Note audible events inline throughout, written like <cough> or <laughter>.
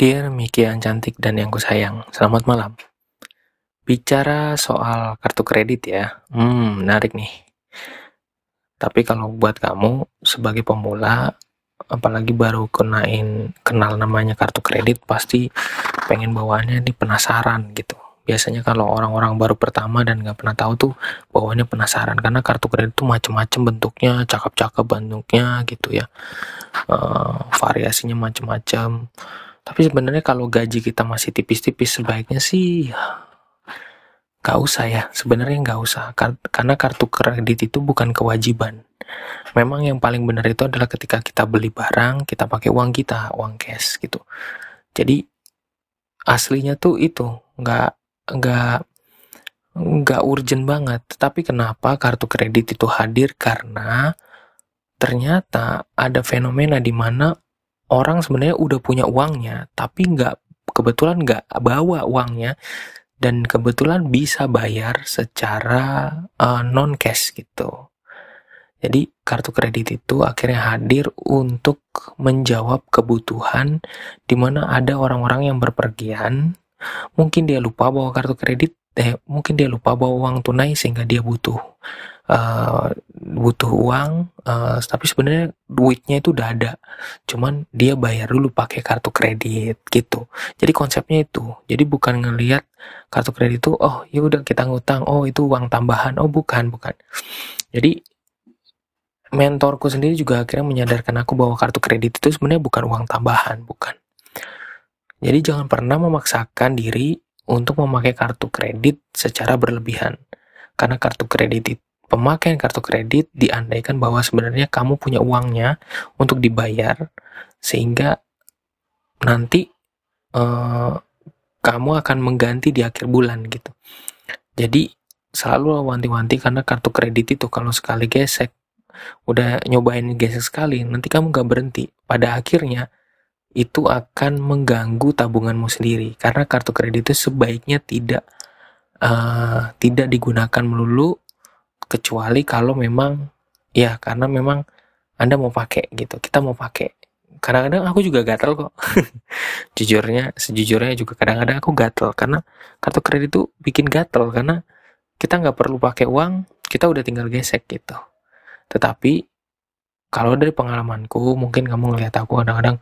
Dear Miki yang cantik dan yang kusayang, selamat malam. Bicara soal kartu kredit ya, hmm, menarik nih. Tapi kalau buat kamu sebagai pemula, apalagi baru kenain kenal namanya kartu kredit, pasti pengen bawaannya di penasaran gitu. Biasanya kalau orang-orang baru pertama dan nggak pernah tahu tuh bawaannya penasaran karena kartu kredit tuh macem-macem bentuknya, cakep-cakep bentuknya gitu ya. Uh, variasinya macem-macem. Tapi sebenarnya kalau gaji kita masih tipis-tipis sebaiknya sih Gak usah ya, sebenarnya nggak usah. Karena kartu kredit itu bukan kewajiban. Memang yang paling benar itu adalah ketika kita beli barang, kita pakai uang kita, uang cash gitu. Jadi aslinya tuh itu nggak nggak nggak urgent banget. Tapi kenapa kartu kredit itu hadir? Karena ternyata ada fenomena di mana orang sebenarnya udah punya uangnya, tapi nggak kebetulan nggak bawa uangnya dan kebetulan bisa bayar secara uh, non cash gitu. Jadi kartu kredit itu akhirnya hadir untuk menjawab kebutuhan di mana ada orang-orang yang berpergian, mungkin dia lupa bawa kartu kredit, eh mungkin dia lupa bawa uang tunai sehingga dia butuh uh, butuh uang, uh, tapi sebenarnya duitnya itu udah ada, cuman dia bayar dulu pakai kartu kredit gitu. Jadi konsepnya itu, jadi bukan ngelihat kartu kredit itu, oh ya udah kita ngutang, oh itu uang tambahan, oh bukan bukan. Jadi mentorku sendiri juga akhirnya menyadarkan aku bahwa kartu kredit itu sebenarnya bukan uang tambahan, bukan. Jadi jangan pernah memaksakan diri untuk memakai kartu kredit secara berlebihan. Karena kartu kredit itu pemakaian kartu kredit diandaikan bahwa sebenarnya kamu punya uangnya untuk dibayar sehingga nanti uh, kamu akan mengganti di akhir bulan gitu. Jadi selalu wanti-wanti karena kartu kredit itu kalau sekali gesek udah nyobain gesek sekali nanti kamu gak berhenti pada akhirnya itu akan mengganggu tabunganmu sendiri karena kartu kredit itu sebaiknya tidak uh, tidak digunakan melulu kecuali kalau memang ya karena memang anda mau pakai gitu kita mau pakai. Kadang-kadang aku juga gatel kok. <laughs> Jujurnya sejujurnya juga kadang-kadang aku gatel karena kartu kredit itu bikin gatel karena kita nggak perlu pakai uang kita udah tinggal gesek gitu. Tetapi kalau dari pengalamanku mungkin kamu ngeliat aku kadang-kadang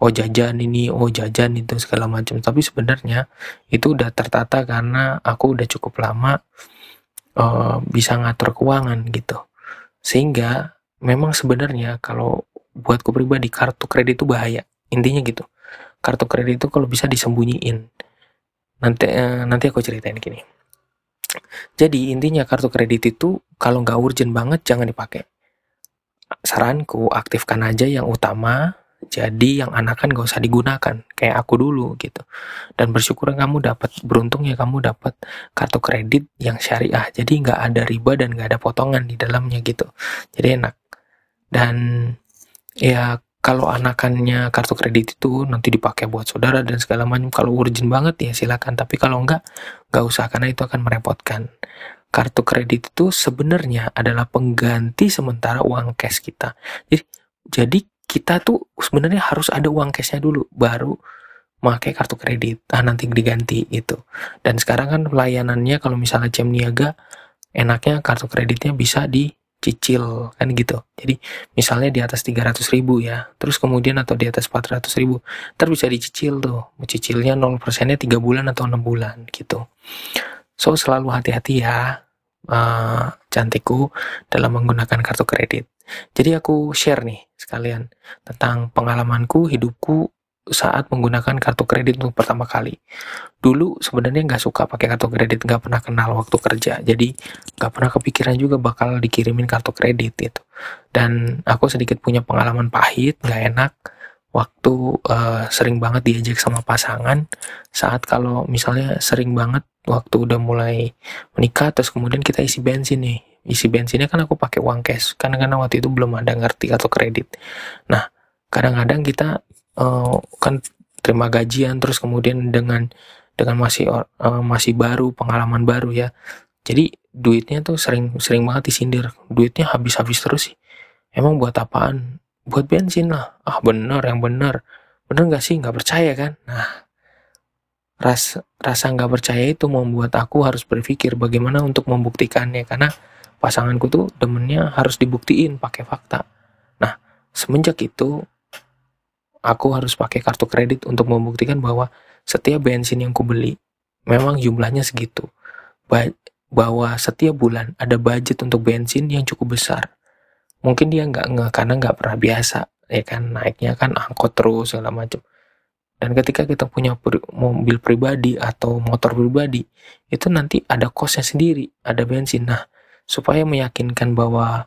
oh jajan ini oh jajan itu segala macam. Tapi sebenarnya itu udah tertata karena aku udah cukup lama uh, bisa ngatur keuangan gitu. Sehingga memang sebenarnya kalau buatku pribadi kartu kredit itu bahaya. Intinya gitu. Kartu kredit itu kalau bisa disembunyiin. Nanti uh, nanti aku ceritain gini. Jadi intinya kartu kredit itu kalau nggak urgent banget jangan dipakai. Saranku aktifkan aja yang utama jadi yang anakan gak usah digunakan kayak aku dulu gitu. Dan bersyukur kamu dapat beruntung ya kamu dapat kartu kredit yang syariah. Jadi nggak ada riba dan nggak ada potongan di dalamnya gitu. Jadi enak. Dan ya kalau anakannya kartu kredit itu nanti dipakai buat saudara dan segala macam kalau urgent banget ya silakan tapi kalau enggak nggak usah karena itu akan merepotkan kartu kredit itu sebenarnya adalah pengganti sementara uang cash kita jadi jadi kita tuh sebenarnya harus ada uang cashnya dulu baru pakai kartu kredit. Ah nanti diganti itu dan sekarang kan pelayanannya kalau misalnya jam niaga enaknya kartu kreditnya bisa dicicil kan gitu. Jadi misalnya di atas 300 ribu ya terus kemudian atau di atas 400 ribu ntar bisa dicicil tuh. Cicilnya 0 persennya 3 bulan atau 6 bulan gitu. So selalu hati-hati ya uh, cantikku dalam menggunakan kartu kredit jadi aku share nih sekalian tentang pengalamanku, hidupku saat menggunakan kartu kredit untuk pertama kali. Dulu sebenarnya nggak suka pakai kartu kredit, nggak pernah kenal waktu kerja, jadi nggak pernah kepikiran juga bakal dikirimin kartu kredit gitu. Dan aku sedikit punya pengalaman pahit, nggak enak waktu uh, sering banget diajak sama pasangan saat kalau misalnya sering banget waktu udah mulai menikah terus kemudian kita isi bensin nih. Isi bensinnya kan aku pakai uang cash karena karena waktu itu belum ada ngerti atau kredit. Nah kadang-kadang kita uh, kan terima gajian terus kemudian dengan dengan masih uh, masih baru pengalaman baru ya. Jadi duitnya tuh sering sering banget disindir. Duitnya habis-habis terus sih. Emang buat apaan? Buat bensin lah. Ah bener yang bener. Bener nggak sih? Nggak percaya kan? Nah rasa rasa nggak percaya itu membuat aku harus berpikir bagaimana untuk membuktikannya karena pasanganku tuh demennya harus dibuktiin pakai fakta nah semenjak itu aku harus pakai kartu kredit untuk membuktikan bahwa setiap bensin yang kubeli memang jumlahnya segitu bahwa setiap bulan ada budget untuk bensin yang cukup besar. Mungkin dia nggak nge karena nggak pernah biasa, ya kan naiknya kan angkot terus segala macam. Dan ketika kita punya pri mobil pribadi atau motor pribadi, itu nanti ada kosnya sendiri, ada bensin. Nah, supaya meyakinkan bahwa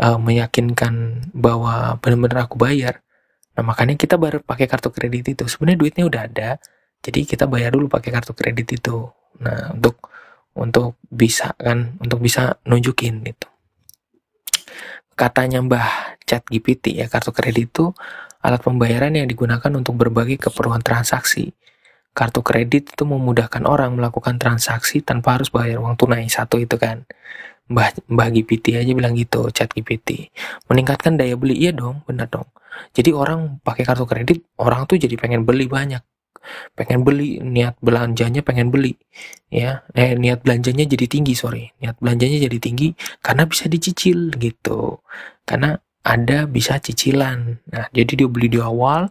uh, meyakinkan bahwa benar-benar aku bayar. Nah, makanya kita baru pakai kartu kredit itu. Sebenarnya duitnya udah ada, jadi kita bayar dulu pakai kartu kredit itu. Nah, untuk untuk bisa kan untuk bisa nunjukin gitu katanya Mbah Chat GPT ya kartu kredit itu alat pembayaran yang digunakan untuk berbagai keperluan transaksi. Kartu kredit itu memudahkan orang melakukan transaksi tanpa harus bayar uang tunai satu itu kan. Mbah, Mbah GPT aja bilang gitu chat GPT meningkatkan daya beli iya dong benar dong. Jadi orang pakai kartu kredit orang tuh jadi pengen beli banyak. Pengen beli niat belanjanya pengen beli ya. Eh, niat belanjanya jadi tinggi sorry. Niat belanjanya jadi tinggi karena bisa dicicil gitu. Karena ada bisa cicilan. Nah jadi dia beli di awal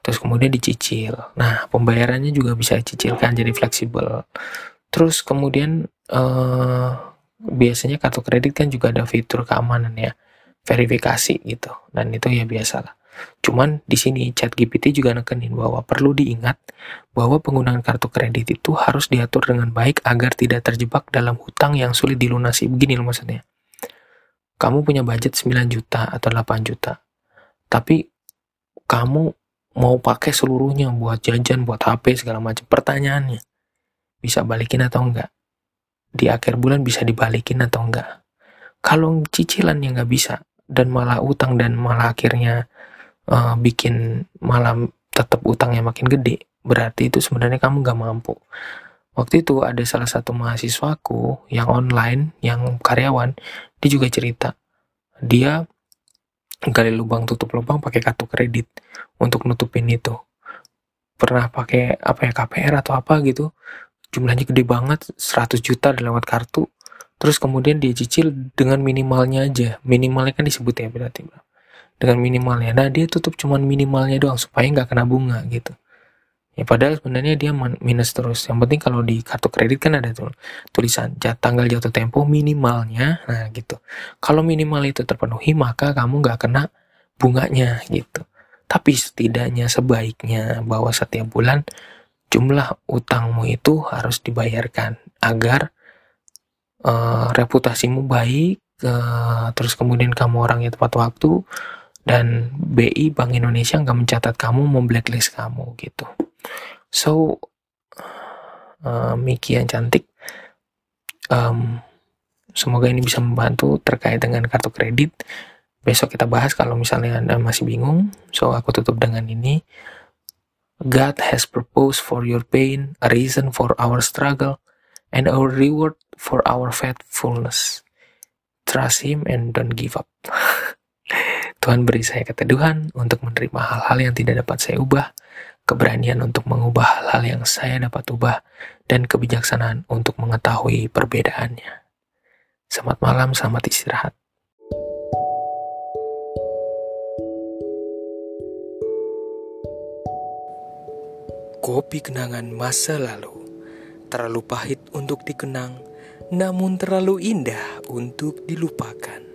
terus kemudian dicicil. Nah pembayarannya juga bisa dicicilkan jadi fleksibel. Terus kemudian eh, biasanya kartu kredit kan juga ada fitur keamanan ya verifikasi gitu. Dan itu ya biasalah. Cuman di sini chat GPT juga nekenin bahwa perlu diingat bahwa penggunaan kartu kredit itu harus diatur dengan baik agar tidak terjebak dalam hutang yang sulit dilunasi. Begini loh maksudnya. Kamu punya budget 9 juta atau 8 juta. Tapi kamu mau pakai seluruhnya buat jajan, buat HP segala macam. Pertanyaannya, bisa balikin atau enggak? Di akhir bulan bisa dibalikin atau enggak? Kalau cicilan yang nggak bisa dan malah utang dan malah akhirnya uh, bikin malam tetap utangnya makin gede, berarti itu sebenarnya kamu gak mampu. Waktu itu ada salah satu mahasiswaku yang online, yang karyawan, dia juga cerita. Dia gali lubang tutup lubang pakai kartu kredit untuk nutupin itu. Pernah pakai apa ya KPR atau apa gitu. Jumlahnya gede banget, 100 juta lewat kartu. Terus kemudian dia cicil dengan minimalnya aja. Minimalnya kan disebut ya berarti dengan minimalnya. Nah dia tutup cuman minimalnya doang supaya nggak kena bunga gitu. Ya padahal sebenarnya dia minus terus. Yang penting kalau di kartu kredit kan ada tuh tulisan jat, tanggal jatuh tempo minimalnya. Nah gitu. Kalau minimal itu terpenuhi maka kamu nggak kena bunganya gitu. Tapi setidaknya sebaiknya bahwa setiap bulan jumlah utangmu itu harus dibayarkan agar uh, reputasimu baik, uh, terus kemudian kamu orangnya tepat waktu, dan BI Bank Indonesia nggak mencatat kamu memblacklist kamu gitu so uh, Miki yang cantik um, semoga ini bisa membantu terkait dengan kartu kredit. Besok kita bahas kalau misalnya anda masih bingung. So aku tutup dengan ini. God has proposed for your pain a reason for our struggle and a reward for our faithfulness. Trust him and don't give up. <laughs> Tuhan beri saya keteduhan untuk menerima hal-hal yang tidak dapat saya ubah, keberanian untuk mengubah hal-hal yang saya dapat ubah, dan kebijaksanaan untuk mengetahui perbedaannya. Selamat malam, selamat istirahat. Kopi kenangan masa lalu terlalu pahit untuk dikenang, namun terlalu indah untuk dilupakan